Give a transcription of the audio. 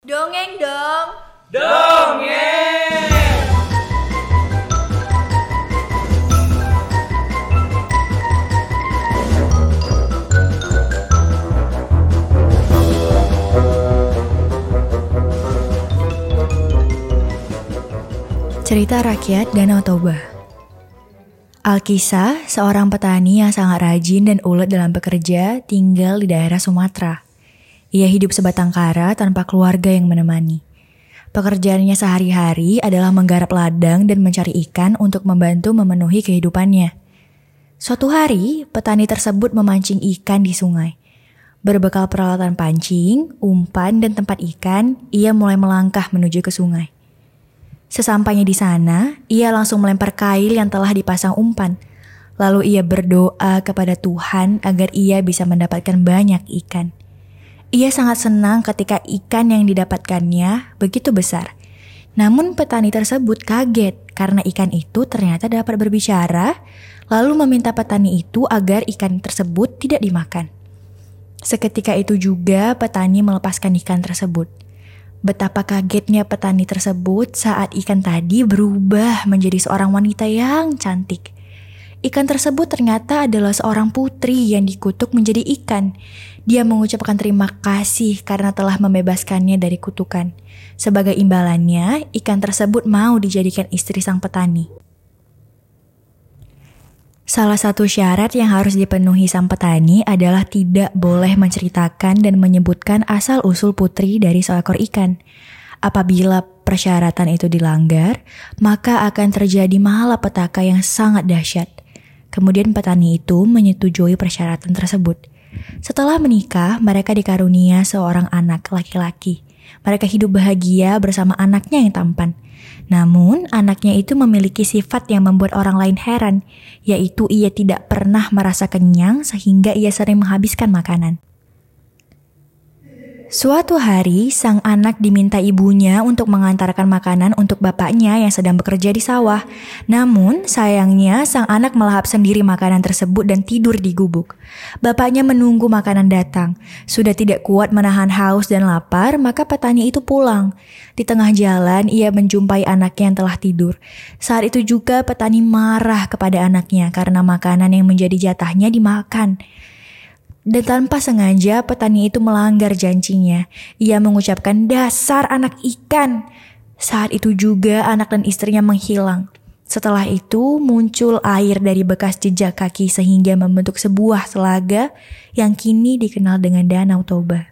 Dongeng dong. Dongeng. Cerita Rakyat Danau Toba Alkisah, seorang petani yang sangat rajin dan ulet dalam bekerja, tinggal di daerah Sumatera. Ia hidup sebatang kara tanpa keluarga yang menemani. Pekerjaannya sehari-hari adalah menggarap ladang dan mencari ikan untuk membantu memenuhi kehidupannya. Suatu hari, petani tersebut memancing ikan di sungai. Berbekal peralatan pancing, umpan, dan tempat ikan, ia mulai melangkah menuju ke sungai. Sesampainya di sana, ia langsung melempar kail yang telah dipasang umpan. Lalu ia berdoa kepada Tuhan agar ia bisa mendapatkan banyak ikan. Ia sangat senang ketika ikan yang didapatkannya begitu besar. Namun petani tersebut kaget karena ikan itu ternyata dapat berbicara, lalu meminta petani itu agar ikan tersebut tidak dimakan. Seketika itu juga petani melepaskan ikan tersebut. Betapa kagetnya petani tersebut saat ikan tadi berubah menjadi seorang wanita yang cantik. Ikan tersebut ternyata adalah seorang putri yang dikutuk menjadi ikan. Dia mengucapkan terima kasih karena telah membebaskannya dari kutukan. Sebagai imbalannya, ikan tersebut mau dijadikan istri sang petani. Salah satu syarat yang harus dipenuhi sang petani adalah tidak boleh menceritakan dan menyebutkan asal-usul putri dari seekor ikan. Apabila persyaratan itu dilanggar, maka akan terjadi malapetaka yang sangat dahsyat. Kemudian petani itu menyetujui persyaratan tersebut. Setelah menikah, mereka dikarunia seorang anak laki-laki. Mereka hidup bahagia bersama anaknya yang tampan. Namun, anaknya itu memiliki sifat yang membuat orang lain heran, yaitu ia tidak pernah merasa kenyang sehingga ia sering menghabiskan makanan. Suatu hari, sang anak diminta ibunya untuk mengantarkan makanan untuk bapaknya yang sedang bekerja di sawah. Namun, sayangnya sang anak melahap sendiri makanan tersebut dan tidur di gubuk. Bapaknya menunggu makanan datang. Sudah tidak kuat menahan haus dan lapar, maka petani itu pulang. Di tengah jalan, ia menjumpai anaknya yang telah tidur. Saat itu juga petani marah kepada anaknya karena makanan yang menjadi jatahnya dimakan. Dan tanpa sengaja petani itu melanggar janjinya. Ia mengucapkan dasar anak ikan. Saat itu juga anak dan istrinya menghilang. Setelah itu muncul air dari bekas jejak kaki sehingga membentuk sebuah telaga yang kini dikenal dengan Danau Toba.